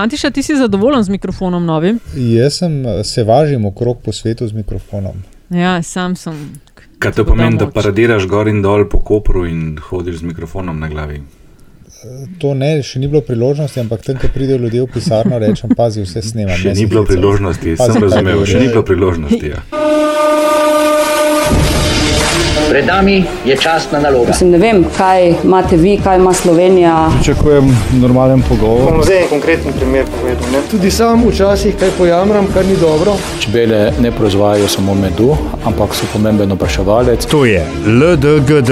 Antiša, ti si zadovoljen z mikrofonom novim? Jaz sem, se važim okrog po svetu z mikrofonom. Ja, sam sem. Kaj to pomeni, da paradiraš gor in dol po kopru in hodiš z mikrofonom na glavi? To ne, še ni bilo priložnosti, ampak tam, ko pridejo ljudje v pisarno, rečem, pazi, vse snemam. Še ni bilo priložnosti, sem razumel, še ni bilo priložnosti. Ja. Pred nami je časna naloga. Mislim, ne vem, kaj imate vi, kaj ima Slovenija. Pričakujem normalen pogovor. Bom zdaj en konkreten primer povedal. Ne? Tudi sam včasih kaj pojamram, kar ni dobro. Čebele ne proizvajajo samo medu, ampak so pomemben opraševalec. To je LDGD,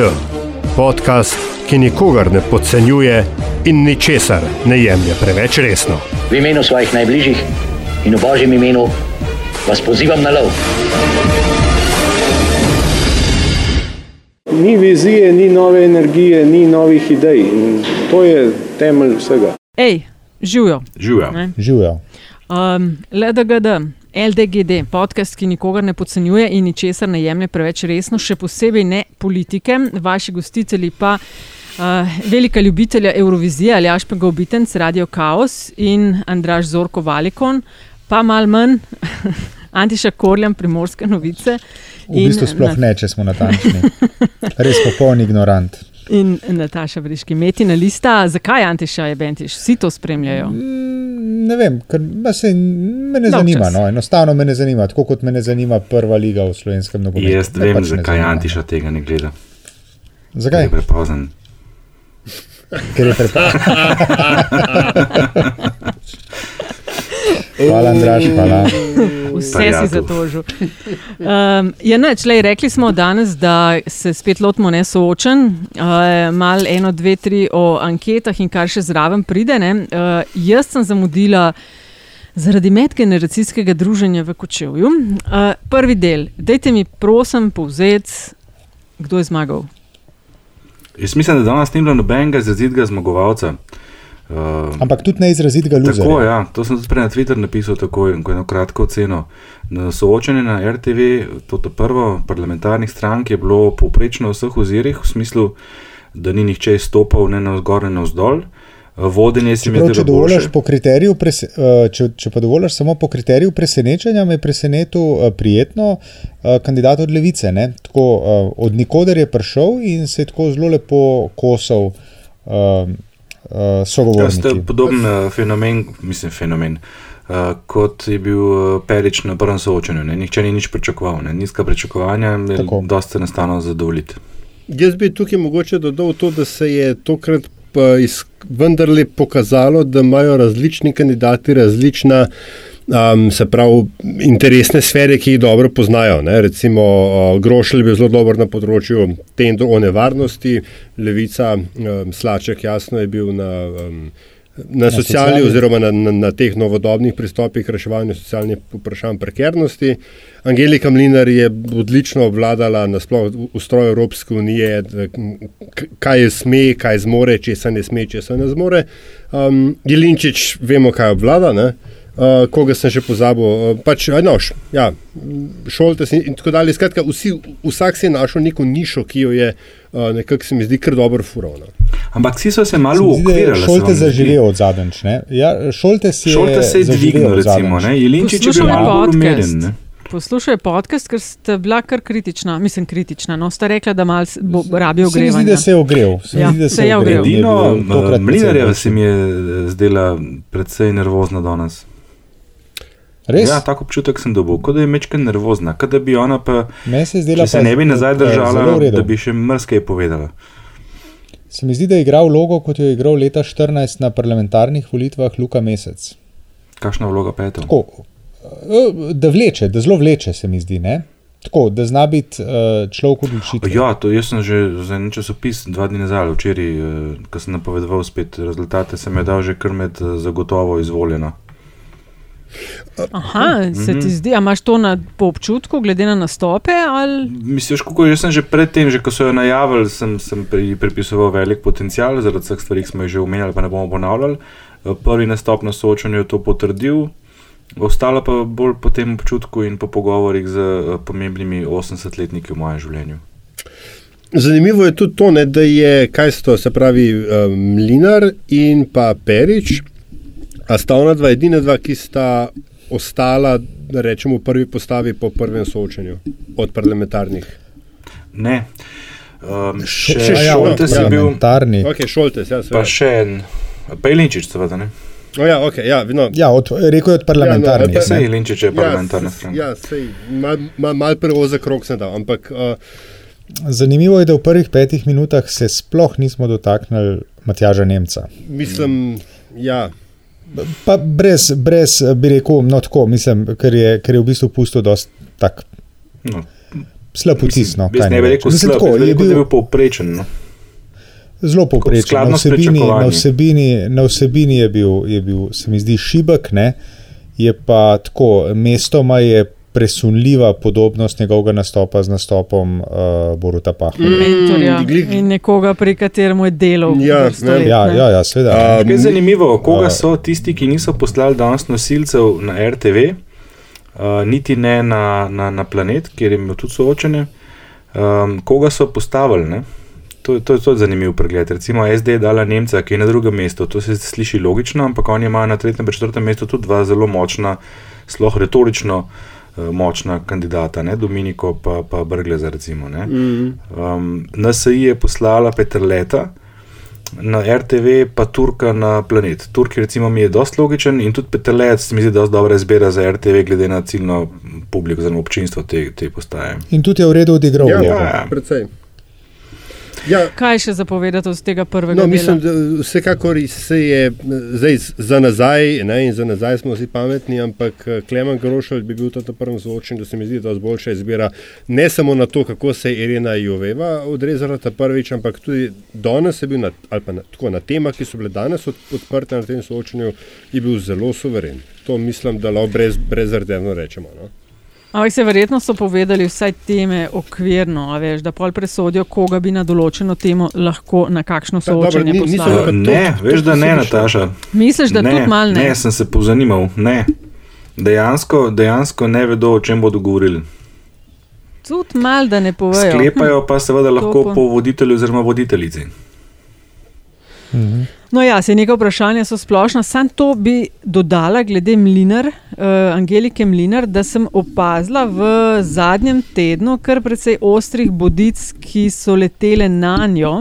podcast, ki nikogar ne podcenjuje in ničesar ne jemlje preveč resno. V imenu svojih najbližjih in v božjem imenu vas pozivam na lov. Ni vizije, ni nove energije, ni novih idej. In to je temelj vsega. Ej, živijo. Živijo. Um, LDGD, LDGD, podcast, ki nikogar ne podcenjuje in ničesar ne jemlje preveč resno, še posebej ne politike. Vaši gostitelji pa. Uh, velika ljubitelja Eurovizije ali Ašpega obitenc, Radio Chaos in Andraš Zorko Valikon, pa mal manj Antiša Korjam, primorske novice. V bistvu sploh ne, če smo natančni. Res popoln ignorant. In Nataša Briški, metina lista. Zakaj Antiša je Bentiš? Vsi to spremljajo? Mm, ne vem, ker se me ne zanima. No. Enostavno me ne zanima, tako kot me ne zanima prva liga v slovenskem nogometu. Jaz vem, pač zakaj Antiša tega ne gleda. Zakaj? Je prepozen. Ker je prepozen. Hvala, Andraš, hvala. Vse si zatožil. Um, ja, neč, lej, rekli smo danes, da se spet lotimo nesoočen, uh, malo eno, dve, tri o anketah in kar še zraven pride. Uh, jaz sem zamudila zaradi medgeneracijskega druženja v Kočevju. Uh, prvi del, dajte mi prosim povzeti, kdo je zmagal. Jaz mislim, da danes ni bilo nobenega izrazitega zmagovalca. Uh, Ampak tudi ne izrazitega ljudi. Tako, ja, to sem tudi na Twitter napisal, tako eno kratko oceno. Na soočenju na RTV, to je prvo parlamentarnih strank, je bilo povprečno v vseh ozirih, v smislu, da ni nihče izstopal ne na vzgor, ne na vzdolj. Vodenje si mi je zelo dobro. Če, če pa dovoliš samo po kriteriju presenečenja, me je presenetil prijetno kandidat od levice. Tako, od nikoder je prišel in se je tako zelo lepo kosal. Uh, sogovorniki. Ja, podoben uh, fenomen, mislim, fenomen, uh, kot je bil uh, Perič na prvem soočenju. Ne? Nihče ni nič pričakoval, ne? nizka pričakovanja, je dosti enostavno zadovoljiti. Jaz bi tukaj mogoče dodal to, da se je tokrat vendarle pokazalo, da imajo različni kandidati različna. Um, se pravi, interesne sfere, ki jih dobro poznajo. Ne? Recimo, uh, Grošelj je bil zelo dober na področju te in o nevarnosti, Levica, um, Slaček, jasno je bil na, um, na, na sociali, oziroma na, na, na teh novodobnih pristopih k reševanju socialnih vprašanj prekernosti. Angelika Mlinar je odlično obvladala nasploh ustroj Evropske unije, kaj je sme, kaj zmore, če se ne sme, če se ne zmore. Um, Jelinčič, vemo, kaj obvlada. Ne? Uh, koga sem še pozabil, uh, pač enoš, ja, šolte in tako dalje. Skratka, vsi, vsak si je našel neko nišo, ki jo je uh, nekako se mi zdi kar dobro furovno. Ampak vsi so se malo ukvirali. Šolte zaživel od zadnjič. Ja, šolte si šolte se je dvignil, recimo, ne? Jelinčič je bil malo umeren. Poslušaj podcast, ker ste bila kar kritična, mislim kritična. No, ste rekla, da malo rabi ogrevanja. Se mi zdi, da se je ogrel. Se ja, zdi, da se je ogrel. Edino, Mlinarjeva se mi je zdela predvsej nervozna danes. Res? Ja, tako občutek sem dobil, kot da je mečka nervozna, kot da bi ona pa, se, zdela, če se ne bi nazaj držala, da bi še mrske povedala. Se mi zdi, da je igral vlogo, kot jo je igral leta 2014 na parlamentarnih volitvah Luka Mesec. Kakšna vloga pa je to? Tako, da vleče, da zelo vleče, se mi zdi. Ne? Tako, da zna biti uh, človek odločitev. Ja, to jaz sem že za en časopis dva dni nazaj, včeraj, uh, ko sem napovedoval spet rezultate, sem je dal že kar med uh, zagotovo izvoljeno. Aha, se ti zdi, da imaš to na, po občutku, glede na nastope? Ali? Misliš, kako jaz sem že predtem, že ko so jo najavili, sem, sem pri, pripisoval velik potencial, zaradi vseh stvari, ki smo jih že omenjali, pa ne bomo ponavljali. Prvi nastop na soočanju je to potrdil, ostalo pa bolj po tem občutku in po pogovorih z pomembnimi 80-letniki v mojem življenju. Zanimivo je tudi to, ne, da je, kaj so to, se pravi, Mlinar um, in pa Perič A sta ona dva edina dva, ki sta ostala, da rečemo, v prvi postavi po prvem soočenju od parlamentarnih? Ne. Um, Šo- še ja, Šoltes je bil, parlamentarni. Ok, Šoltes, ja, pa še en, pa je Linčič, seveda. Ne? O, ja, ok, ja, no, Ja, od, rekel je od parlamentarnih. Ja, no, Sej. Linčič je parlamentarna ja, stranka. Ja, sej, mal, mal, mal preozek rok sem dal, ampak uh, Zanimivo je, da v prvih petih minutah se sploh nismo dotaknili Matjaža Nemca. mislim, ja. Pa brez, brez bi rekel, no tako, mislim, ker je, ker je v bistvu pustil dosti tak No. slab vtis. No, ne bi rekel Mislim, slab, tako, je rekel, da je bil bil povprečen. No. zelo povprečen. Na vsebini, na, vsebini, na vsebini je bil, je bil, se mi zdi, šibek, ne? je pa tako, mestoma je presunljiva podobnost njegovega nastopa z nastopom uh, Boruta mentorja Mm, glih- in nekoga, pri katerem je delal. Ja, ne. Ja, ja, ja, seveda. A, Kaj je zanimivo, koga a- so tisti, ki niso poslali danes nosilcev na RTV, uh, niti ne na, na, na planet, kjer je imel tudi soočene, um, koga so postavili. Ne? To, to, to je zanimiv pregled. Recimo SD je dala Nemca, ki je na drugem mestu. To se sliši logično, ampak oni imajo na tretjem in četrtem mestu tudi dva zelo močna, sploh retorično uh, močna kandidata, ne? Dominiko pa, pa Brgleza. Recimo, ne. um, NSI je poslala Petrleta, na RTV, pa Turka na planet. Turk recimo mi je dosti logičen in tudi Petrlec se mi zdi dosti dobra izbira za RTV, glede na ciljno publiko, oziroma občinstvo te, te postaje. In tudi je v redu odigral ja, vlogo. ja. precej. Ja, Kaj še zapovedati od tega prvega? No, dela? mislim, da vsekakor se je zdaj za nazaj, ne, in za nazaj smo vsi pametni, ampak eh, Klemen Grošelj bi bil tudi na prvem soočen, da se mi zdi, da je boljša izbira ne samo na to, kako se je Irina Joveva odrezala ta prvič, ampak tudi danes je bil na, ali pa na, tako, na temah, ki so bile danes od, odprte na tem soočenju, je bil zelo suveren. To mislim, da lahko brez, brezrdevno rečemo. No? Ampak se verjetno so povedali vsaj teme okvirno, a veš, da pol presodijo, koga bi na določeno temo lahko na kakšno soočenje poslali. Ne, veš, da ne, Nataša. Misliš, da ne, tudi malo ne? Ne, sem se pozanimal. Ne. Dejansko, dejansko ne vedo, o čem bodo govorili. Tudi malo, da ne povejo. Sklepajo pa seveda lahko po voditelju oziroma voditeljici. No, ja, se neka vprašanja so splošna. Sam to bi dodala glede Mlinar, uh, Angelike Mlinar, da sem opazila v zadnjem tednu kar precej ostrih bodic, ki so letele na njo,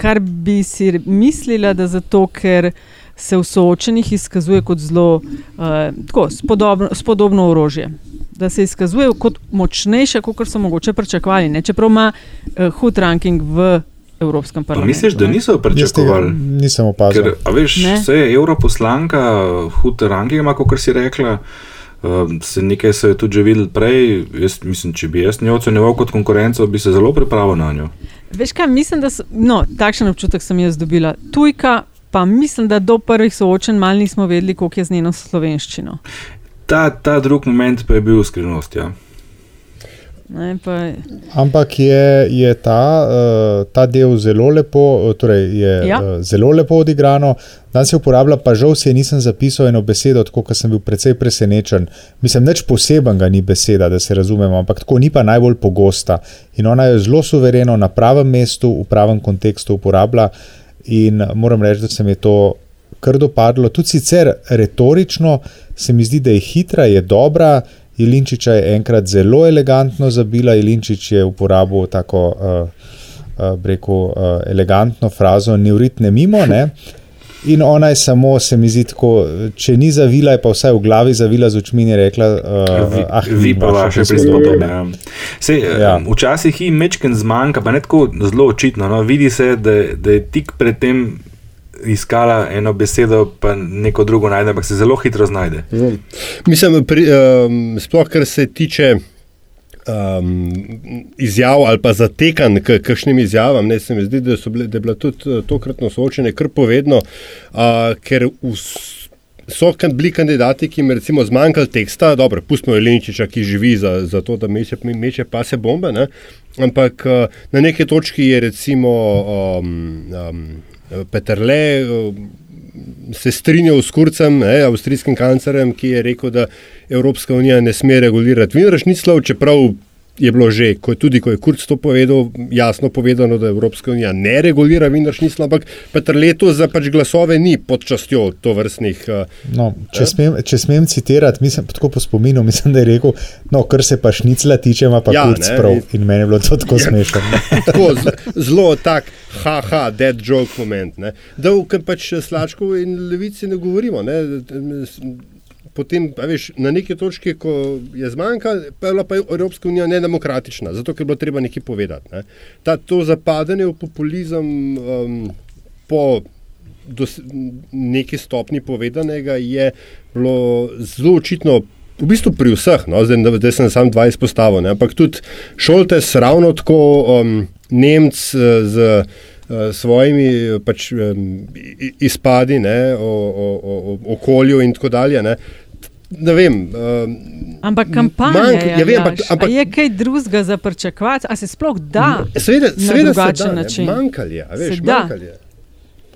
kar bi si mislila, da zato, ker se v soočenjih izkazuje kot zelo uh, tako, spodobno, spodobno orožje. Da se izkazuje kot močnejša, kot so mogoče pričakovali, ne? čeprav ima uh, hud ranking v Evropskem Pa parlamentu. misliš, da niso pričakovali? nisem opazil. Ker, a veš, Ne. vse je europoslanka, ranking ima, kot si rekla. Um, se nekaj se je tudi že videl prej. Jaz, mislim, če bi jaz njo ocenjeval kot konkurenco, bi se zelo pripravil na njo. Veš kaj, mislim, da so, no, takšen občutek sem jaz dobila. Tujka, pa mislim, da do prvih soočenj mal nismo vedeli, koliko je z njeno slovenščino. Ta, ta drug moment pa je bil skrivnost. Ja. Ne, pa, Ampak je, je ta, uh, ta del zelo lepo, torej je Ja. ja. uh, zelo lepo odigrano. Danes se uporablja, pa žal si nisem zapisal eno besedo, tako da sem bil precej presenečen. Mislim, nič posebenega ni beseda, da se razumemo, ampak tako ni pa najbolj pogosta. In ona jo zelo suvereno na pravem mestu, v pravem kontekstu uporablja. In moram reči, da se mi je to kar dopadlo. Tudi sicer retorično se mi zdi, da je hitra, je dobra. Jelinčiča je enkrat zelo elegantno zabila, Jelinčič je uporabil tako, uh, uh, rekel, uh, elegantno frazo, ne uritne mimo. Ne? In ona je samo, se mi zdi, tako, če ni zavila, je pa vsaj v glavi zavila z očmi in je rekla: uh, Vi, ah, vi pa vaše prispodobe. Ja. Sej, ja. Včasih jim mečken zmanjka, pa ne tako zelo očitno. No. Vidi se, da, da je tik pred tem iskala eno besedo, pa neko drugo najde, ampak se zelo hitro znajde. Mislim, pri, um, sploh kar se tiče um, izjav ali pa zatekanj k kakšnim izjavam, ne se mi zdi, da, bile, da je bila tudi eh, tokratno soočenje kar povedno, uh, ker vs, so bili kandidati, ki jim je zmanjkalo teksta, dobro, pustimo Jelenčiča, ki živi za, za to, da meče, meče pase bombe, ne? ampak uh, na neki točki je recimo um, um, Peterle. Um, se strinjal s Kurcem, ne, avstrijskim kanclerjem, ki je rekel, da Evropska unija ne sme regulirati vinrašniclov, čeprav je bilo že, ko je tudi, ko je Kurc to povedal, jasno povedano, da Evropska unija ne regulira vinaršnjstva, ampak Petr leto za pač glasove ni pod častjo to vrstnih. No, če, smem, če smem citirati, mislim, tako po spominu, mislim, da je rekel, no, kar se pa šnicla tiče, ima pa ja, Kurc ne, prav. In meni je bilo to tako ja. smešno. tako, zelo tak, haha, dead joke moment. Ne. Da, ker pač slačkov in levici ne govorimo. Ne potem, veš, na neki točki, ko je zmanjkalo, pa je bila pa Evropska unija nedemokratična, zato ker je bilo treba nekaj povedati. Ne. Ta, to zapadanje v populizem um, po dos, neki stopni povedanega je bilo zelo očitno. V bistvu pri vseh, no, zdaj, zdaj sem samo dva izpostavil, ne, ampak tudi Šoltes, ravno tako um, Nemc z uh, svojimi pač, um, izpadi ne, o, o, o okolju in tako dalje. Ne, Ne vem. Um, ampak kampanja manjk, je, ja, vem, ampak, ampak, je kaj drugega za pričakovati, a se sploh da? Seveda, seveda se da. Manjkali je, veš, manjkali je.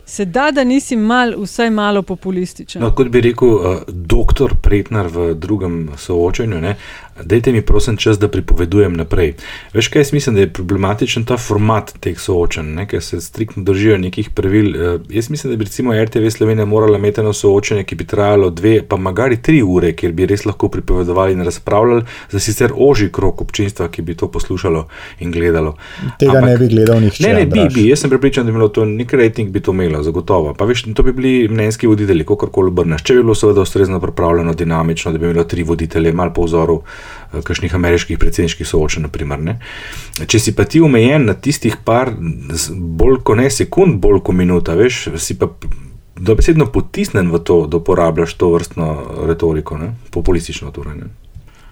Se da, da nisi mal, vsaj malo populističen. No, kot bi rekel uh, doktor Pretnar v drugem soočanju, ne, dajte mi prosim čas, da pripovedujem naprej. Veš kaj, jaz mislim, da je problematičen ta format teh soočanj, ne, ker se striktno držijo nekih pravil. Uh, jaz mislim, da bi recimo RTV Slovenija morala imeti eno soočanje, ki bi trajalo dve, pa magari tri ure, kjer bi res lahko pripovedovali in razpravljali za sicer oži krok občinstva, ki bi to poslušalo in gledalo. Tega Ampak, ne bi gledal nihče. Ne, ne, bi, bi. Jaz sem prepričan, da bi bilo to nek rating, bi to imelo, zagotovo. Pa veš, to bi bili mnenjski voditelji, kako koli obrneš. Če bi bilo seveda ustrezno pripravljeno, dinamično, da bi imelo tri voditelje, malo po vzoru Eh, kakšnih ameriških predsedniških soočenj. Če si pa ti omejen na tistih par, bolj kot ne sekund, bolj kot minuta, veš, si pa dobesedno potisnen v to, da uporabljaš to vrstno retoriko, ne? populistično. Torej, ne?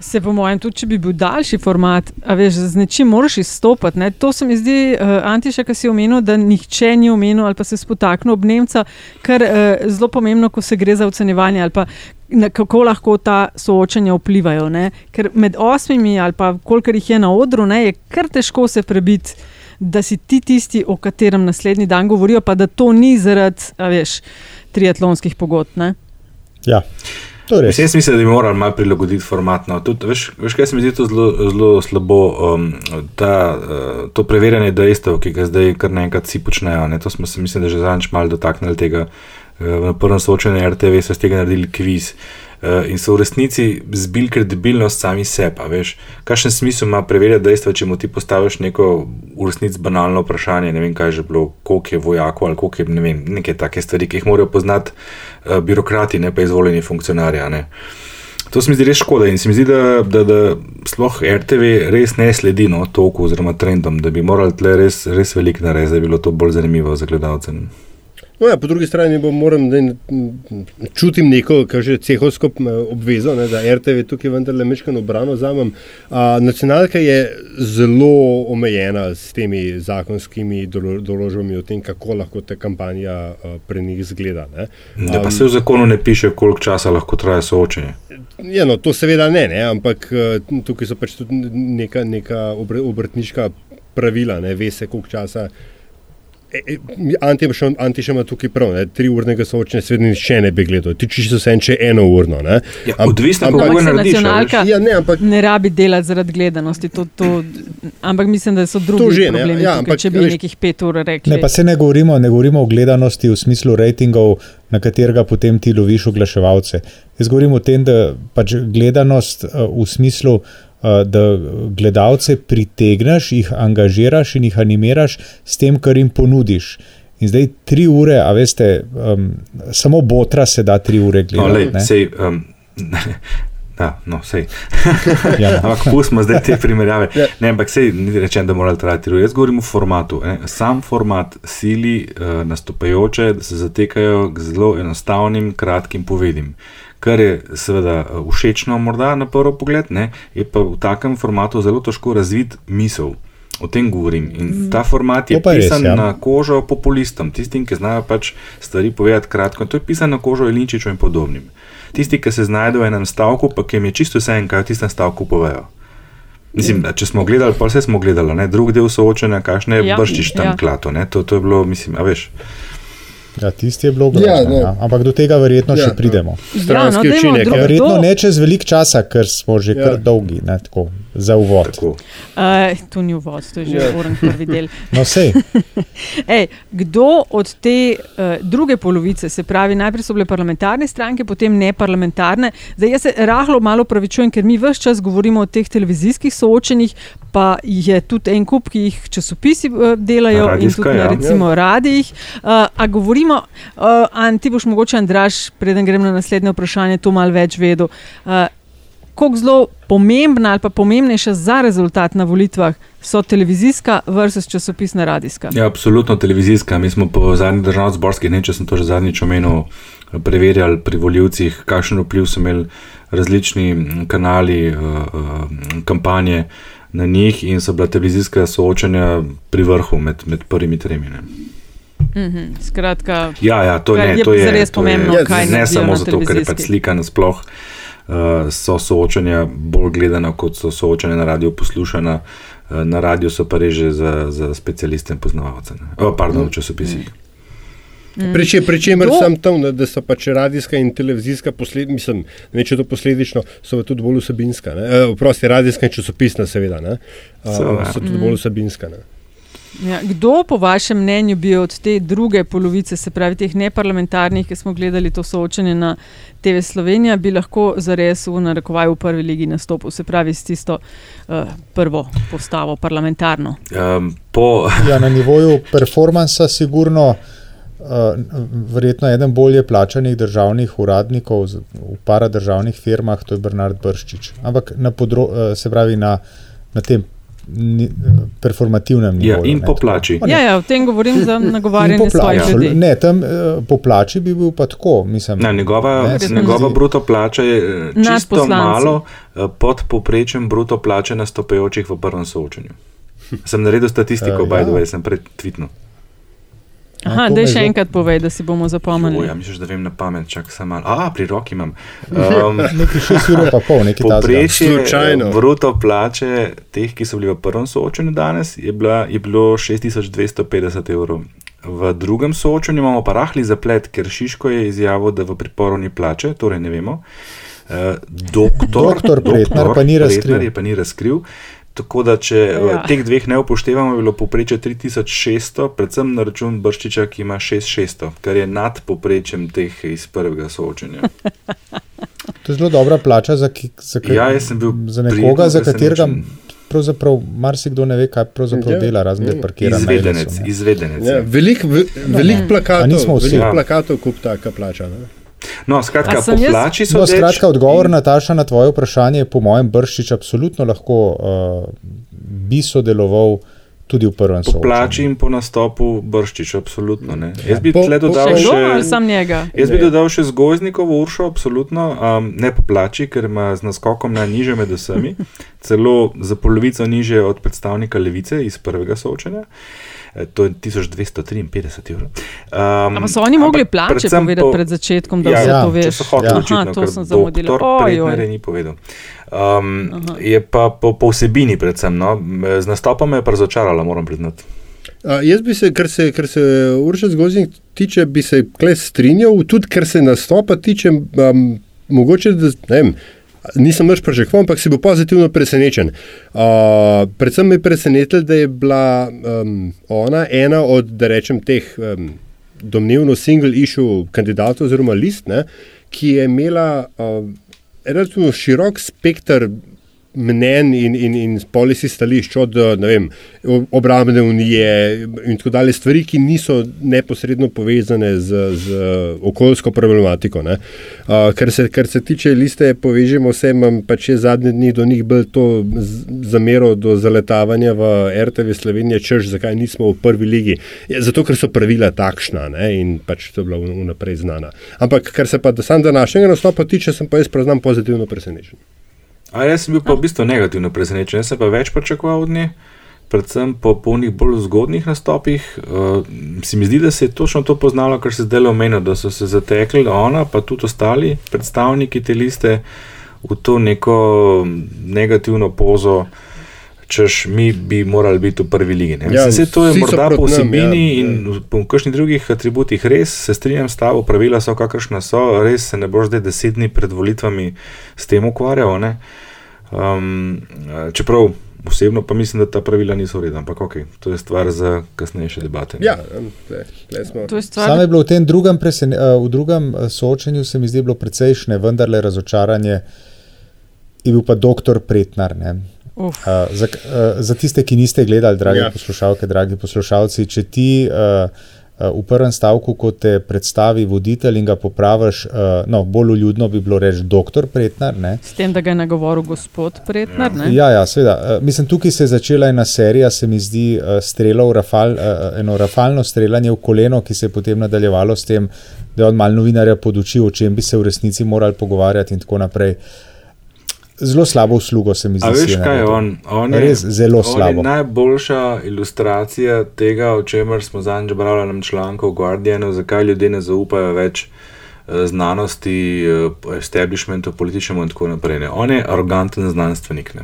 Se po mojem, tudi če bi bil daljši format, a veš, z nečim moraš izstopati. Ne? To se mi zdi, uh, Antiša, ki si omenil, da nihče ni omenil ali pa se spotaknil ob Nemca, kar je uh, zelo pomembno, ko se gre za ocenjevanje ali pa na, kako lahko ta soočanja vplivajo. Ne? Ker med osmimi ali pa kolikor jih je na odru, ne, je kar težko se prebiti. Da si ti tisti, o katerem naslednji dan govorijo, pa da to ni zaradi, veš, triatlonskih pogodb. Ja. Jaz mislim, da bi morali malo prilagoditi formatno. Tudi, veš, veš, kaj se mi zdi to zelo, zelo slabo, um, ta, uh, to preverjanje dejstev, ki ga zdaj kar naenkrat vsi počnejo. Ne? To smo se, mislim, da že zadnjič malo dotaknili tega. Uh, na prvem soočenju RTV so iz tega naredili kviz. Uh, in so v resnici zbil kredibilnost sami sebi. Veš, kakšen smisel ima preverjati dejstva, če mu ti postaviš neko v resnici banalno vprašanje, ne vem, kaj je že bilo, koliko je vojakov ali koliko je ne vem, neke take stvari, ki jih morajo poznati uh, birokrati, ne pa izvoljeni funkcionarji. To se mi zdi res škoda in se mi zdi, da, da, da sploh RTV res ne sledi no, toku oziroma trendom, da bi morali tle res, res veliko narediti, da bi bilo to bolj zanimivo za gledalce. No ja, po drugi strani pa moram, da čutim neko, kar že cehovsko obvezo, ne, da RTV tukaj vendarle mečkano obrano zamem. Nacionalka je zelo omejena s temi zakonskimi doložbami o tem, kako lahko ta kampanja a, pri njih zgleda. Ne. Da pa se v zakonu ne piše, koliko časa lahko traja soočenje. Ja, no, to seveda ne, ne ampak tukaj so pač tudi neka, neka obrtniška pravila, ne ve se, koliko časa. Anti še ima tukaj prav, ne? tri urnega soočenja, svet nišče ne bi gledal, ti čisto se enče eno urno. Ja, odvisno, kako je nacionalka. Ja, ne, ampak, ne rabi delati zaradi gledanosti, to, to, ampak mislim, da so drugi že, problemi, ja, ampak, tukaj, če bi veš, nekih pet ur rekli. Ne, pa se ne govorimo, ne govorimo o gledanosti v smislu rejtingov, na katerega potem ti loviš oglaševalce. Jaz govorim o tem, da pač gledanost uh, v smislu Eh, da gledalce pritegneš, jih angažiraš in jih animiraš s tem, kar jim ponudiš. In zdaj tri ure, a veste, um, samo botra se da tri ure gledati. No, sej, um, da, no, sej. ja. Ampak pustimo zdaj te primerjave. Ja. Ne, ampak sej, ni rečen, da mora trajati tri ure. Jaz govorim o formatu. Ne. Sam format sili uh, nastopajoče, da se zatekajo k zelo enostavnim, kratkim povedim kar je seveda eh, všečno, morda na prvi pogled, ne, je pa v takem formatu zelo težko razviti misel. O tem govorim. In mm. ta format je, pisan res, ja. na kožo populistom, tistim, ki znajo pač stvari povedati kratko. In to je pisan na kožo Elinčiču in podobnim. Tisti, ki se znajdejo v enem stavku, pa jim je čisto vse en, kaj v tistem stavku povejo. Mislim, da, če smo gledali, pa vse smo gledali, ne? drugi del soočanja, kakšne ja, brščiš tam ja. klato. To, to je bilo, mislim, a veš. Ja, tisti je bilo grozno. Ja, no. ja. Ampak do tega verjetno ja, še pridemo. Stranski ja, no, učinek. Ja, verjetno ne čez velik čas, ker smo že ja. kar dolgi. Ne, tako, za uvod. Uh, to ni uvod, to je že Ja. uren prvi del. No, sej. Ej, kdo od te uh, druge polovice, se pravi, najprej so bile parlamentarne stranke, potem neparlamentarne. Zdaj, jaz se rahlo malo pravičujem, ker mi vse čas govorimo o teh televizijskih soočenjih, pa je tudi en kup, ki jih časopisi uh, delajo Radijska, in tudi ja. recimo radijih. Uh, a govorimo, uh, An, ti boš mogoče, Andraš, preden grem na naslednje vprašanje, to malo več vedel. Uh, Kako zelo pomembna ali pa pomembnejša za rezultat na volitvah so televizijska versus časopisna radijska? Ja, absolutno televizijska. Mi smo po zadnjih državno-zborskih, ne če sem to že zadnjič omenil, preverjali pri voljivcih, kakšen vpliv so imeli različni mm, kanali, uh, uh, kampanje na njih in so bila televizijska soočanja pri vrhu med, med prvimi tremi. Ne. Mhm, Skratka, Ja, ja, to, ne, to je zares to je- pomembno, kaj Ne naredijo samo zato, ker je pač slika nasploh. Uh, so soočanja bolj gledana, kot so soočanja na radiju poslušana. Uh, na radiju so pa reže za, za specialiste in poznavalce. Oh, pardon, v časopisih. Priče, pri čemer Kdo- sem tam, da, so pač radijska in televizijska posledica, mislim, ne če to posledično, so tudi bolj vsebinska. ne. Eh, Oprosti, radijska in časopisna, seveda, ne. A, Seveda. so tudi Mm. bolj vsebinska. Ne. Ja, kdo, po vašem mnenju, bi od te druge polovice, se pravi teh neparlamentarnih, ki smo gledali to soočenje na TV Slovenija, bi lahko zares v narekovaju v prvi ligi nastopil, se pravi s tisto uh, prvo postavo parlamentarno? Um, po, Ja, na nivoju performansa, sigurno, uh, verjetno eden bolje plačanih državnih uradnikov v paradržavnih firmah, to je Bernard Brščič. Ampak na, podro, uh, se pravi, na, na tem ni, performativnem Ja, nivoju. in ne, po tako. plači. Ne, Ja, ja, o tem govorim za nagovarjanje svojih ljudi. Ne, tam uh, po plači bi bil pa tako. Mislim, Ne, njegova, Ne, njegova bruto plača je eh, čisto malo eh, pod povprečjem bruto plače nastopajočih v prvem soočenju. Sem naredil statistiko, Eh, by the ja. way, sem pred tweetno. Aha, da še enkrat povej, da si bomo zapomnili. Ja, misliš, da vem na pamet, čak sem malo. A, pri roki imam. Um, Nekaj šest ur pa pol, nekaj takega. Povprečje Slučajno. eh, bruto plače teh, ki so bili v prvem soočenju danes, je, bila, je bilo 6250 evrov. V drugem soočenju imamo pa rahli zaplet, ker Šiško je izjavil, da v priporu ni plače, torej ne vemo. Uh, doktor, Doktor Pretnar pa ni razkril. Pretnar je pa ni razkril. Tako da, če ja. Ja. teh dveh ne upoštevamo, je bilo povprečje 3600, predvsem na račun Brščiča, ki ima 6600, kar je nad povprečjem teh iz prvega soočenja. To je zelo dobra plača za, ki, za, Ja, za nekoga, za katerega pravzaprav marsikdo ne ve, kaj pravzaprav Ja, dela, razen da je ja. parkiran. Izvedenec, izvedenec. Ja, Ja. Veliko ve, velik A plakatov, nismo vsi? velik Ja. plakatov kup taka plača. Ne. No, skratka, A sem po jaz- plači so No, deč skratka, odgovor, in- Nataša, na tvoje vprašanje je po mojem Brščič absolutno lahko uh, bi sodeloval tudi v prvem Po soočenju. plači in po nastopu Brščič, absolutno. Ne. Jaz bi Po- tle po- dodal Še še. Jaz bi dodal še zgozdnikovo uršo, absolutno, um, ne po plači, ker ima z naskokom najniže med vsemi, celo za polovico niže od predstavnika levice iz prvega soočenja. E, To je 1253 evrov. Um, Ampak so oni mogli plače povedati po- pred začetkom, da Ja, vse ja, to veš? so hoteli, Ja. ja. očitno, Aha, to sem oj. je ni povedal. Um, je pa po, po vsebini, predvsem. No. Z nastopom me je pa razočarala, moram priznati. A, jaz bi se, kar se, kar se Urša Zgoznik tiče, bi se kle strinjal, tudi kar se nastopa tiče, um, mogoče, da ne vem. Nisem več pričakoval, ampak si bil pozitivno presenečen. Uh, predvsem me je presenetilo, da je bila um, ona ena od, da rečem, teh um, domnevno single issue kandidatov oziroma list, ne, ki je imela um, relativno širok spekter mnen in, in, in policy stališč od ne vem, obrambne unije in tako dalje, stvari, ki niso neposredno povezane z, z okoljsko problematiko. ne. Uh, kar, se, kar se tiče liste, povežemo vse, imam pač je zadnje dni do njih bolj to zamero do zaletavanja v RTV Slovenije, češ zakaj nismo v prvi ligi. Ja, zato, ker so pravila takšna ne, in pač to je bila vnaprej znana. Ampak kar se pa do sam današnjega nastopa tiče, sem pa jaz priznam pozitivno presenečen. A jaz sem bil pa v bistvu negativno presenečen, jaz sem pa več pričakoval od nje, predvsem po polnih bolj zgodnih nastopih. Uh, se mi zdi, da se je točno to poznalo, kar se zdaj omenja, da so se zatekli ona, pa tudi ostali predstavniki te liste v to neko negativno pozo. Češ, mi bi morali biti v prvi ligi. ne. Ja, saj to je morda po nam, vsebini ja, in ja. po kakšnih drugih atributih res se strinjam s tabo, pravila so kakršna so, res se ne boš zdaj deset dni pred volitvami s tem ukvarjal. Ne? Um, čeprav osebno pa mislim, da ta pravila niso vredna, ampak ok, to je stvar za kasnejše debate. Ja, tle, tle To je stvar. Sam je bilo v tem drugem, presene, eh, v drugem eh, soočenju, se mi zdi, bilo precejšnje, vendarle razočaranje. Je bil pa doktor Pretnar. ne. Uh, za, uh, za tiste, ki niste gledali, dragi Ja. poslušalke, dragi poslušalci, če ti uh, uh, v prvem stavku, ko te predstavi voditelj in ga popraviš, uh, no, bolj uljudno bi bilo reči doktor Pretnar. Ne? S tem, da ga je nagovoril gospod Pretnar. ne? Ja, ja, seveda. Uh, mislim, tukaj se je začela ena serija, se mi zdi, uh, strelov, rafal, uh, eno rafalno streljanje v koleno, ki se je potem nadaljevalo s tem, da je on malo novinarja podučil, o čem bi se v resnici morali pogovarjati in tako naprej. Zelo slabo uslugo se mi zdi. Veš, kaj je on? on je, Res zelo on slabo. Je najboljša ilustracija tega, o čemer smo zadnjič brali na članku v Guardianu, zakaj ljudje ne zaupajo več eh, znanosti, eh, establishmentu, političnemu in tako naprej. Ne. On je aroganten znanstvenik. Ne.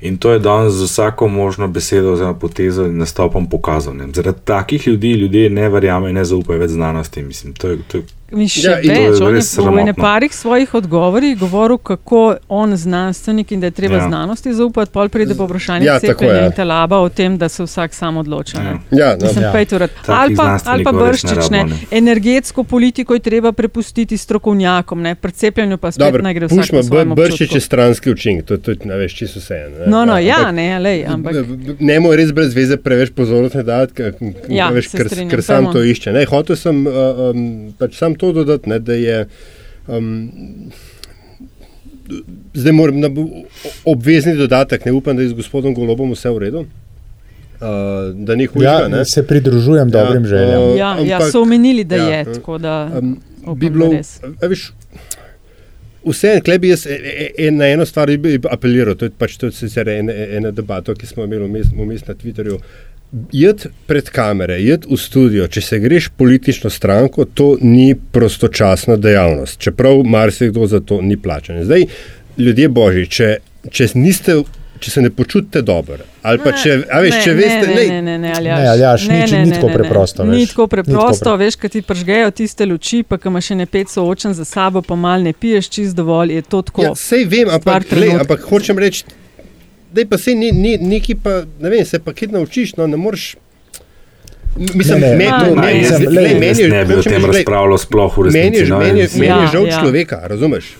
In to je danes z vsako možno besedo, oziroma potezo in nastopom pokazal. Ne. Zaradi takih ljudi ljudje ne verjamejo in ne zaupajo več znanosti. Mislim, to je, to je, Še Ja, ja, in to je več. On je v ene sramotno. parih svojih odgovorih govoril, kako on znanstvenik in da je treba Ja. ja. znanosti zaupati, pol pride po vprašanju Ja, ja, cepljenja je. in talaba o tem, da se vsak sam odloča. Ja. ne. Ja, no. Mislim, Ja. ja. Ali pa, ali pa brščič, ne. rabimo, ne. Energetsko politiko je treba prepustiti strokovnjakom, ne. pri cepljenju pa spet Dobro, ne gre vsak puščimo, po svojem brščič je stranski učinek, to, to ne veš, čisto vse. Ne, No, no, ja, ampak- ne, lej, ampak Ne moreš res brez veze preveč pozornosti dati, ker, Ja, veš, ker, ker sam to išče. Ne, hotel sem uh, um, pač sam to dodati, ne, da je. Um, zdaj moram na obvezni dodatek, ne upam, da je z gospodom Golobom vse v redu. Uh, da ni hujša. Ja, ne. se pridružujem ja, dobrim željam. uh, ja, ja, ampak- so omenili, da ja, je. Tako da, Um, bi bilo, res. a veš, vse, klej bi jaz e, e, e, na eno stvar bi apeliral, to je pač to je sicer ena, ena debata, ki smo imeli vmes, vmes na Twitterju. Jed pred kamere, jed v studio, če se greš politično stranko, to ni prostočasna dejavnost, čeprav marsikdo za to ni plačen. Zdaj, ljudje božji, če, če niste. Če se ne počutite dobro, ali pa če, a veš, ne, če veste, ne, ne, ne, ne, Aljaž. Ne, Aljaž, nič- ni tako preprosto, Ni veš. tako Ni tako preprosto, pre- veš, kad ti pržgejo tiste luči, pa ki imaš še ne pet soočen za sabo, pa mal ne piješ čist dovolj, je to tako. Ja, sej vem, stvar ampak, glej, trenutka. ampak hočem reči, da pa se ni, ni, neki pa, ne vem, se pa kaj naučiš, no ne moreš. Mislim, Ne, ne, meni to- ne, meni- jaz- glej, glej, meni jaz je- ne bi o tem razpravljal sploh v Meni resnici. je, no, meni meni je Ja, žal ja. človeka, razumeš?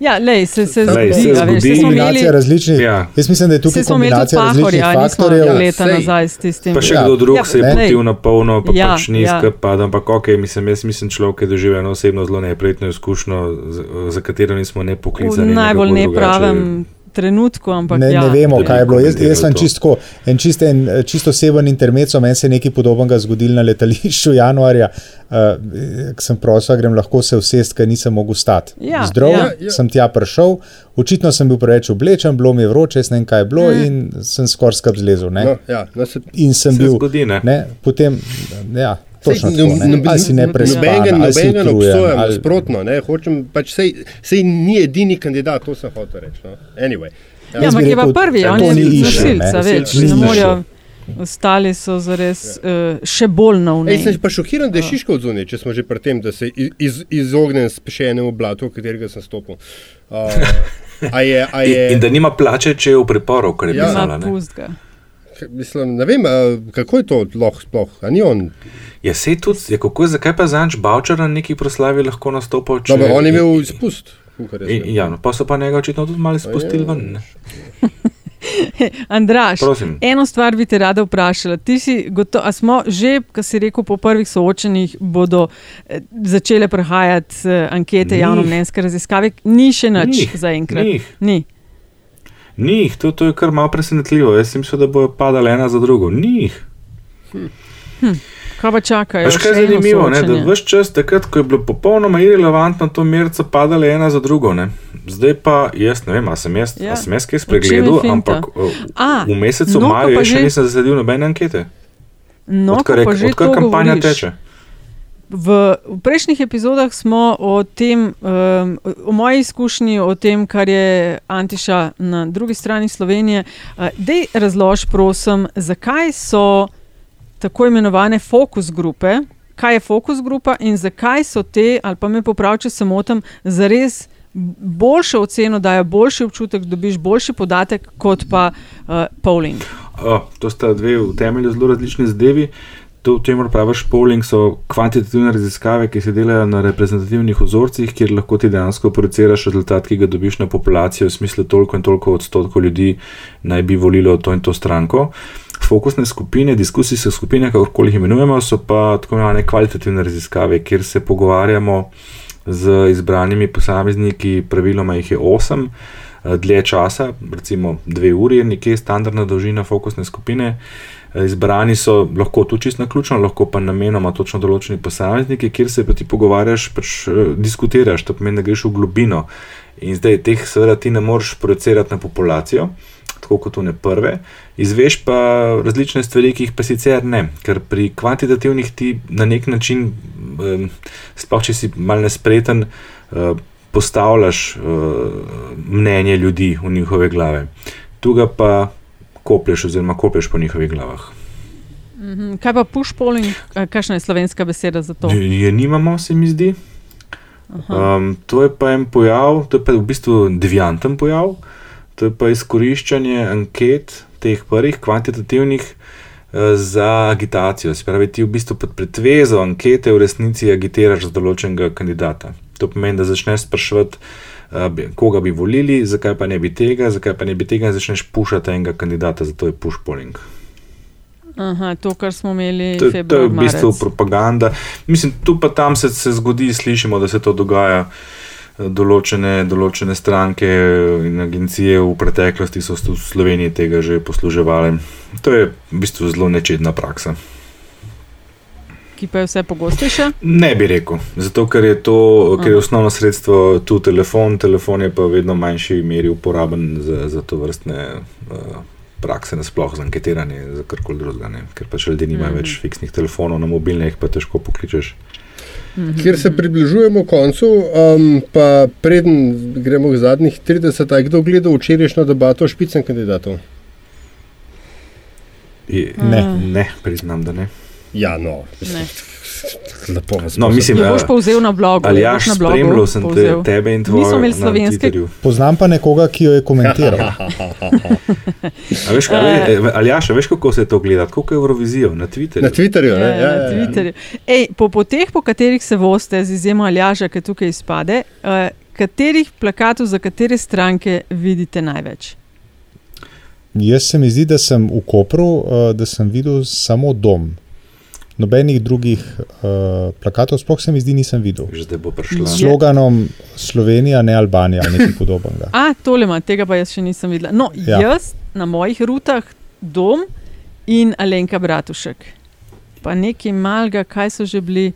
Ja, lej, se, se Lej, zgodi, se veš, imeli, Kombinacija različnih. Ja. Jaz mislim, da je tukaj saj smo imeli tudi kombinacija različnih pahorja, nismo faktorjev. Ja, leta sej. nazaj s tistim. Pa še Ja. kdo drug Ja, se je ne. potil na polno, pa Ja, pač ni ja. skrpad, ampak ok, mislim, jaz mislim človek, ki je doživel eno osebno zelo neprijetno izkušnjo, za, za katero nismo ne V poklicani. najbolj nekako drugače. Trenutku, ampak Ne, ja. ne vemo, kaj je bilo. Jaz, jaz sem to. čisto, en čist, en, čisto oseben intermezzo, meni se je nekaj podobnega zgodilo na letališču januarja. Uh, sem prosil, grem lahko se usest, ker nisem mogel stati. Ja, Zdrav, ja. ja, ja. sem tja prišel, očitno sem bil preveč oblečen, bilo mi je vroče, ne vem, kaj je bilo mm. in sem skoraj skrb zlezel. Ne? No, ja, no, se, In sem Se bil, zgodi, ne. ne, potem, ja, točno Sej, tako, ne. nob- ali si ne prespan, Nobenega ali si utrujen, obsojam, ali- nasprotno, ne, hočem, pač sej, sej ni edini kandidat, to sem hotel reči. No. Anyway. Ja, Jaz ampak je pa prvi, on je nosilca, več, ne morejo. Ostali so zares uh, še bolj Ej, novni. sem pa šokiran, da je Šiško odzunil, če smo že pri tem, da se iz, izognem še enemu blatu, v katerega sem stopil. Uh, a je, a je, In, in da nima plače, če je v priporu, kar je Ja. pisala. Mislim, ne vem, kako je to lahko sploh, a ni on. Ja, sej tudi, ja, kako, zakaj pa zanč Bavčar na neki proslavi lahko nastopal? Če, Dobro, on je imel izpust. In, vem. ja, no, pa so pa njega očitno tudi malo spustili ven. ne. Andraš, Prosim. eno stvar bi te rada vprašala. Ti si gotovo, a smo že, kar si rekel, po prvih soočenjih bodo eh, začele prihajati eh, ankete, Ni. javno-mnenjske raziskave, ni še nič Ni, zaenkrat. ni. Ni. Jih, to, to je kar malo presenetljivo. Jaz sem mislil, da bojo padale ena za drugo. Ni jih. Kaj pa čakajo? Veš, kaj je zanimivo, ne, da vse čas, takrat, ko je bilo popolnoma irrelevantno, to merca padale ena za drugo. Ne. Zdaj pa jaz ne vem, ali sem jaz, Ja. sem jaz kaj spregledal, ampak A, v mesecu no, maju še že- nisem zasledil nobene ankete. No, odkar, je- odkar kampanja govoriš. teče. V, v prejšnjih epizodah smo o tem, um, o moji izkušnji, o tem, kar je Antiša na drugi strani Slovenije. Uh, Dej razlož, prosim, zakaj so tako imenovane fokus grupe, kaj je fokus grupa in zakaj so te, ali pa me popravi, če se motim, zares boljšo oceno, dajo boljši občutek, dobiš boljši podatek kot pa uh, polling. O, to sta dve v temelju zelo različni zadevi. To, o čemer praviš, polling so kvantitativne raziskave, ki se delajo na reprezentativnih vzorcih, kjer lahko ti dejansko projiciraš rezultat, ki ga dobiš na populacijo, v smislu toliko in toliko odstotkov ljudi naj bi volilo to in to stranko. Fokusne skupine, diskusijske skupine, kako jih imenujemo, so pa tako imenovane kvalitativne raziskave, kjer se pogovarjamo z izbranimi posamezniki, praviloma jih je osem, dlje časa, recimo dve uri, nekje standardna dolžina fokusne skupine. Izbrani so lahko tudi čisto na ključno, lahko pa namenoma točno določeni posamezniki, kjer se pa ti pogovarjaš, pač diskutiraš, to pomeni, da greš v globino. In zdaj teh, seveda, ti ne moreš projicirati na populacijo, tako kot one prve, izveš pa različne stvari, ki jih pa sicer ne, ker pri kvantitativnih ti na nek način, sploh če si mal nespreten, postavljaš mnenje ljudi v njihove glave. Tu ga pa koplješ, oziroma koplješ po njihovih glavah. Kaj pa push polling, kakšna je slovenska beseda za to? Je nimamo, se mi zdi. Um, to je pa en pojav, to je pa v bistvu devianten pojav, to je pa izkoriščanje anket, teh prvih kvantitativnih, uh, za agitacijo. Se pravi, ti v bistvu pod pretvezo ankete v resnici agitiraš za določenega kandidata. To pomeni, da začneš spraševati koga bi volili, zakaj pa ne bi tega, zakaj pa ne bi tega, in začneš pušati enega kandidata, zato je push polling. Aha, to, kar smo imeli To, februarja. to je v bistvu propaganda. Mislim, tu pa tam se, se zgodi, slišimo, da se to dogaja. Določene, določene stranke in agencije v preteklosti so v Sloveniji tega že posluževali. To je v bistvu zelo nečedna praksa. Ki pa je vse pogostejša? Ne bi rekel, zato ker je to, ker je osnovno sredstvo tu telefon, telefon je pa v vedno manjši meri uporaben za, za to vrstne uh, prakse, nasploh za anketiranje, za karkoli drugega. ne. Ker pač ljudje nimajo mm. več fiksnih telefonov, na mobilnih pa težko pokličeš. Ker se približujemo koncu, um, pa preden gremo k zadnjih 30, je kdo gledal včerajšnjo debato o špicem kandidatov? Je, Ne. ne, priznam, da ne. Ja, no, Ne. lepo vas No, mislim, Ne boš povzel na blogu. Ali ja, boš na blogu spremljal sem te, povzel. tebe in tvoje Nismo imeli slovenske. Poznam pa nekoga, ki jo je komentiral. Veš, kaj, ve- ali ja, še veš, kako se to gleda, kot Eurovizijo na Twitterju. Na Twitterju, ne? Ja, ja, na Twitterju. Ej, po poteh, po katerih se voste, z izjemo Aljaža, ki tukaj izpade, uh, katerih plakatov za katere stranke vidite največ? Jaz se mi zdi, da sem v Kopru, uh, da sem videl samo dom. Nobenih drugih uh, plakatov, sploh se mi zdi, nisem videl. Že bo prišla. S sloganom Slovenija, ne Albanija, ali nekaj podobnega. A, tole ima, tega pa jaz še nisem videla. No, ja. Ja. jaz na mojih rutah dom in Alenka Bratušek. Pa nekaj malga, kaj so že bili,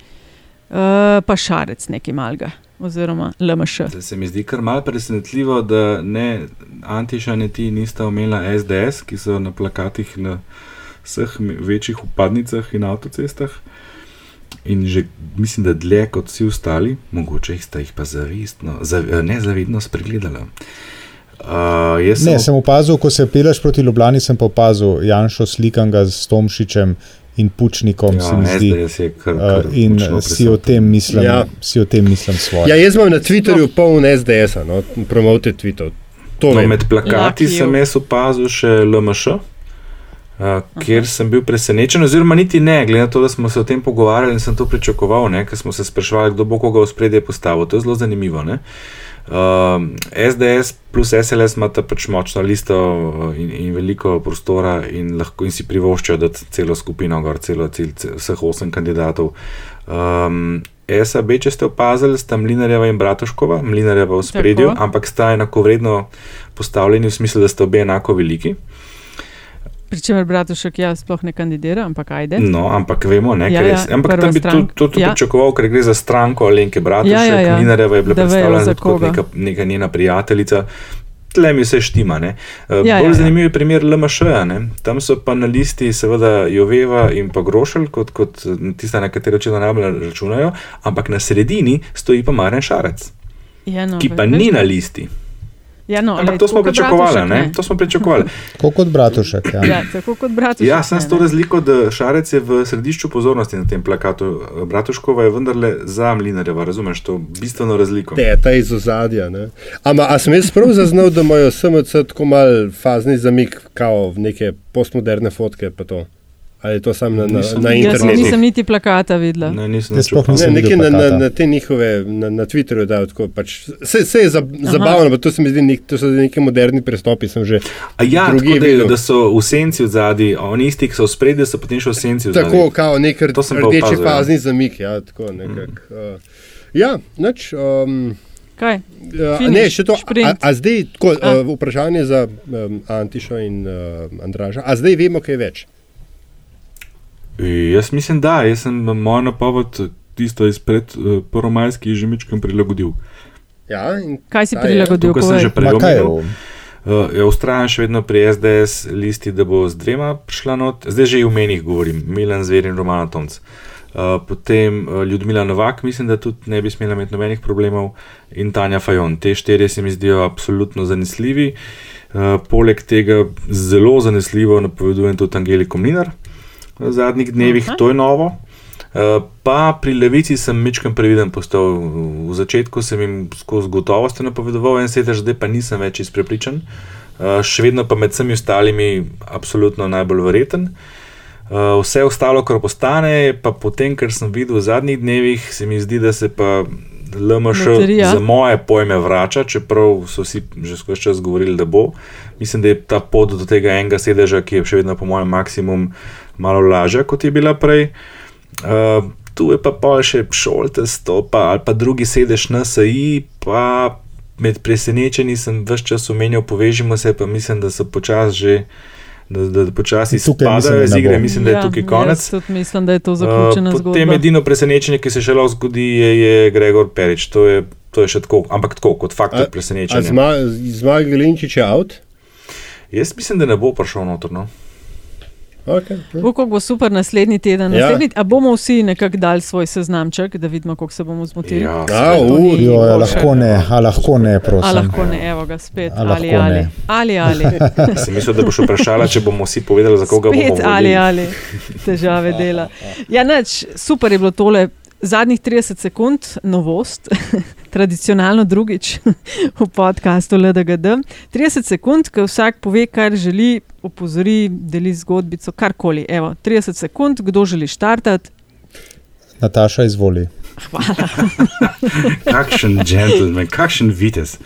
uh, pa šarec nekaj malga, oziroma LMŠ. Zdaj se mi zdi kar malce presenetljivo, da ne Antiša, ne ti nista omenila SDS, ki so na plakatih na vseh večjih upadnicah in avtocestah. In že mislim, da dlje kot vsi ostali, mogoče jih sta jih pa zavestno, zav, nezavedno spregledala. Uh, jaz Ne, sem sem opazil, ko se peleš proti Ljubljani, sem pa opazil Janšo slikanga s Tomšičem in Pučnikom. Ja, se mi zdi. SDS je kar- kar Uh, in si o tem mislim, Ja. ja. si o tem mislim svoje. Ja, jaz imam na Twitterju poln SDS-a, no, promote tweetov. To No, med plakati Lucky sem jaz opazil še LMŠ, uh, kjer sem bil presenečen, oziroma niti ne, glede na to, da smo se o tem pogovarjali in sem to pričakoval, ker smo se sprašvali, kdo bo koga v spredje postavil. To je zelo zanimivo. Ne. Uh, SDS plus SLS imata pač močno listo uh, in, in veliko prostora, in lahko in si privoščijo dati celo skupino, gor, celo, cel, cel, vseh osem kandidatov. Um, SAB, če ste opazili, sta Mlinarjeva in Bratuškova, Mlinarjeva v spredju, Tako. ampak sta enakovredno postavljeni v smislu, da sta obe enako veliki. Pričemer Bratušek ja sploh ne kandidira, ampak ajde. No, ampak vemo, ne, Ja, je, ja, ampak tam bi to, stranka. to, to Ja. pričakoval, ker gre za stranko Alenke Bratušek, Ja, ja, ja. Mlinarjeva je bila predstavljena kot neka, neka njena prijateljica. Tle mi vse štima. Ne. Ja, bolj ja, ja. zanimiv je primer LMŠ. -ja, Tam so pa na listi seveda Joveva in pa Grošelj, kot, kot tista, na katero očitno najbolj računajo, ampak na sredini stoji pa Maren Šarec, Ja, no, ki pa ni na listi. Ja, no, Ampak to smo pričakovali, ne? ne. To smo pričakovali. Tako kot Bratušek. Ja. Ja, tako kot Bratušek. Ja, sem ne, s to ne. razliko, da Šarec je v središču pozornosti na tem plakatu. Bratuškova je vendarle za Mlinarjeva, razumeš to bistveno razliko. Teta iz ozadja. ne. Ama, a sem jaz prav zaznal, da imajo SMC tako mal fazni zamik, kao v neke postmoderne fotke, pa to? Ali je to samo na, na, Nisem- na Jaz Jaz internetu? nisem niti plakata videla. Ne, nisem Ne, nekaj videl na, na, na te njihove, na, na Twitterju dajo tako. Pač, vse, vse je zab, zabavno, pa to se mi zdi, nek, to so neki moderni pristopi. Sem že A ja, tako da, videl. da so v senci v zadnji, oni isti, ki so v spredju, so potem še v senci v zadnji. Tako, kao nek rdeči ja. fazni zamik. Ja, tako nekak, uh, ja nič. Um, Kaj? Finiš, ne, še to. A, a zdaj, tako, A. uh, vprašanje za um, Antišo in uh, Andraža. A zdaj vemo, kaj več? E, Jaz mislim, da jaz sem mojo napoved, tisto izpred uh, prvomajskih, že mečkam prilagodil. Ja, in Kaj si prilagodil? Tukaj sem že prej omenil. Uh, je ustrajen še vedno pri SDS listi, da bo z dvema prišla not, zdaj že v menih govorim, Milan Zver in Romana Tomc. Uh, potem uh, Ljudmila Novak, mislim, da tudi ne bi smela imeti nobenih problemov, in Tanja Fajon. Te štirje se mi zdijo absolutno zanesljivi. Uh, poleg tega zelo zanesljivo napovedujem tudi Angeliko Mlinar v zadnjih dnevih, Aha. to je novo. Uh, pa pri levici sem mečkam previden postal. V začetku sem jim skozi gotovost napovedoval en sedež, zdaj pa nisem več izprepričan. Uh, še vedno pa med vsemi ostalimi absolutno najbolj verjeten. Uh, vse ostalo, kar postane, pa potem, kar sem videl v zadnjih dnevih, se mi zdi, da se pa LMŠ Loterija. za moje pojme vrača, čeprav so vsi že skozi čas govorili, da bo. Mislim, da je ta pot do tega enega sedeža, ki je še vedno po mojem maksimum, malo lažja, kot je bila prej. Uh, tu je pa pol še šoltes, to pa ali pa drugi sedež NSI, pa med presenečenji sem vse čas omenjal, povežimo se, pa mislim, da so počasi že. Da, da počasi Tukaj mislim, spadajo da iz igre, mislim, da je tukaj konec. Mislim, da je to zaključena Uh, potem zgodba. edino presenečenje, ki se še lahko zgodi, je, je Gregor Perič. To je, to je še tako, ampak tako kot faktor A presenečenja. zma- Zmaj Gelinčič je out? Jaz mislim, da ne bo prišel noter. Okay. Bo, kako bo super naslednji teden. Ja. Naslednji, a bomo vsi nekako dali svoj seznamček, da vidimo, kako se bomo zmotili. Ja, A, seveda. u, Jo, ja, boljše. lahko ne, a lahko ne, A prosim. lahko ne, evo ga spet. A lahko ali, ali, ne. ali, ali. Sem mislil, da boš vprašala, če bomo vsi povedali, za koga bomo Spet ali, ali. Težave dela. Ja, nič, super je bilo tole. Zadnjih 30 sekund, novost, tradicionalno drugič v podkastu LDGD. 30 sekund, ko vsak pove, kar želi, opozori, deli zgodbico, karkoli. Evo, 30 sekund, kdo želi štartati. Nataša izvoli. Kakšen gentleman, kakšen vitez.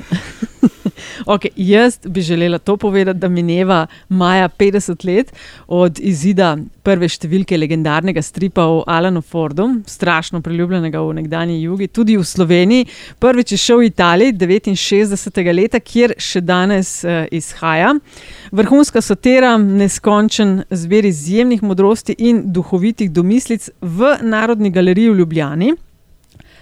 Okay, jaz bi želela to povedati, da mineva maja 50 let od izida prve številke legendarnega stripa o Alanu Fordu, strašno priljubljenega v nekdanji jugi, tudi v Sloveniji. Prvič je šel v Italiji 69. leta, kjer še danes uh, izhaja. Vrhunska satira, neskončen zbir izjemnih modrosti in duhovitih domislic v Narodni galeriji v Ljubljani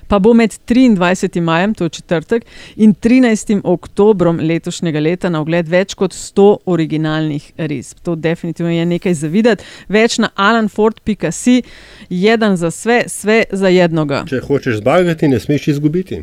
pa bo med 23. majem, to je četrtek, in 13. oktobrom letošnjega leta na ogled več kot 100 originalnih risb. To definitivno je nekaj za videti. Več na alanford.si, jedan za sve, sve za jednoga. Če hočeš zmagati, ne smeš izgubiti.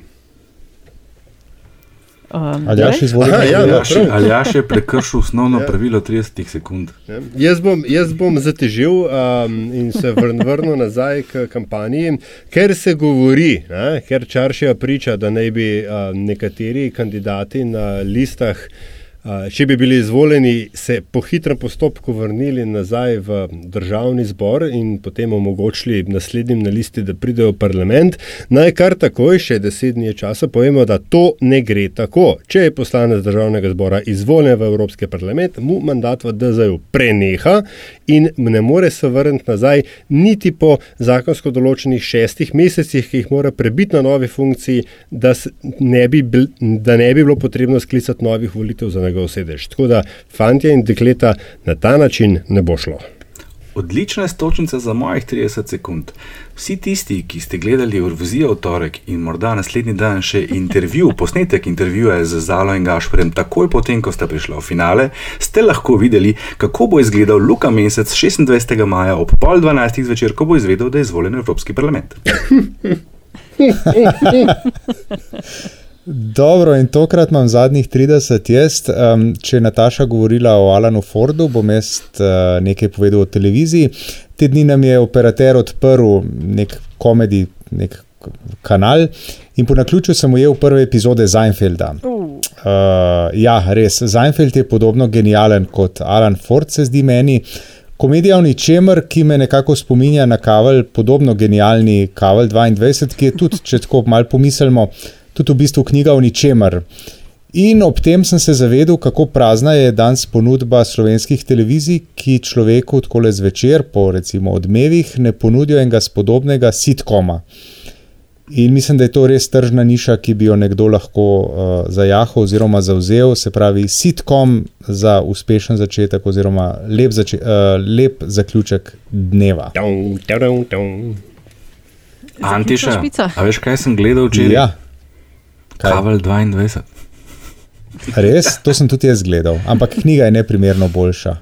Um, Ali jaš izvoli? Aha, ja, no, Aljaš, prav. Aljaš je prekršil osnovno Ja. pravilo 30 sekund. Ja. Jaz bom, jaz bom zatežil um, in se vrn, vrnil nazaj k kampanji, ker se govori, ne, ker Čaršija priča, da naj bi um, nekateri kandidati na listah, uh, če bi bili izvoljeni, se po hitrem postopku vrnili nazaj v državni zbor in potem omogočili naslednjim na listi, da pridejo v parlament. Naj kar takoj, še deset dni časa, povemo, da to ne gre tako. Če je poslanec državnega zbora izvoljen v Evropski parlament, mu mandat v DZ-ju preneha in ne more se vrniti nazaj, niti po zakonsko določenih šestih mesecih, ki jih mora prebiti na novi funkciji, da, ne bi, bil, da ne bi bilo potrebno sklicati novih volitev za njegov sedež. Tako da fantje in dekleta na ta način ne bo šlo. Odlična je stočnica za mojih 30 sekund. Vsi tisti, ki ste gledali Eurovizijo v torek in morda naslednji dan še intervju, posnetek intervjuja z Zalo in Gašporjem, takoj potem, ko sta prišla v finale, ste lahko videli, kako bo izgledal Luka Mesec 26. maja ob pol 12. zvečer, ko bo izvedel, da je izvoljen Evropski parlament. Dobro, in tokrat imam zadnjih 30 jaz. Um, če je Nataša govorila o Alanu Fordu, bom jaz uh, nekaj povedal o televiziji. Te dni nam je operater odprl nek komedij, nek kanal in po naključju sem ujel prve epizode Seinfelda. Uh, ja, res, Seinfeld je podobno genijalen kot Alan Ford, se zdi meni. Komedija o ničemer, ki me nekako spominja na Kavel, podobno genijalni Kavel 22, ki je tudi, če tako malo pomislimo, tudi v bistvu knjiga o ničemer. In ob tem sem se zavedel, kako prazna je danes ponudba slovenskih televizij, ki človeku tako le zvečer, po recimo odmevih, ne ponudijo enega spodobnega sitkoma. In mislim, da je to res tržna niša, ki bi jo nekdo lahko uh, zajahal oziroma zauzel, se pravi, sitkom za uspešen začetek oziroma lep, zače, uh, lep zaključek dneva. Antiša, a veš, kaj sem gledal včeraj? Ja. Kavel 22. Res, to sem tudi jaz gledal, ampak knjiga je neprimerno boljša.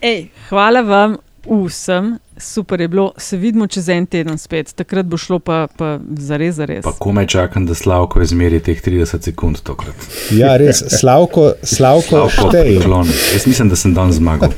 Ej, hvala vam vsem, super je bilo, se vidimo čez en teden spet, takrat bo šlo pa, pa za res, za res. Pa komaj čakam, da Slavko izmeri teh 30 sekund tokrat. Ja, res, Slavko, Slavko, Slavko štej. Jaz mislim, da sem dan zmagal.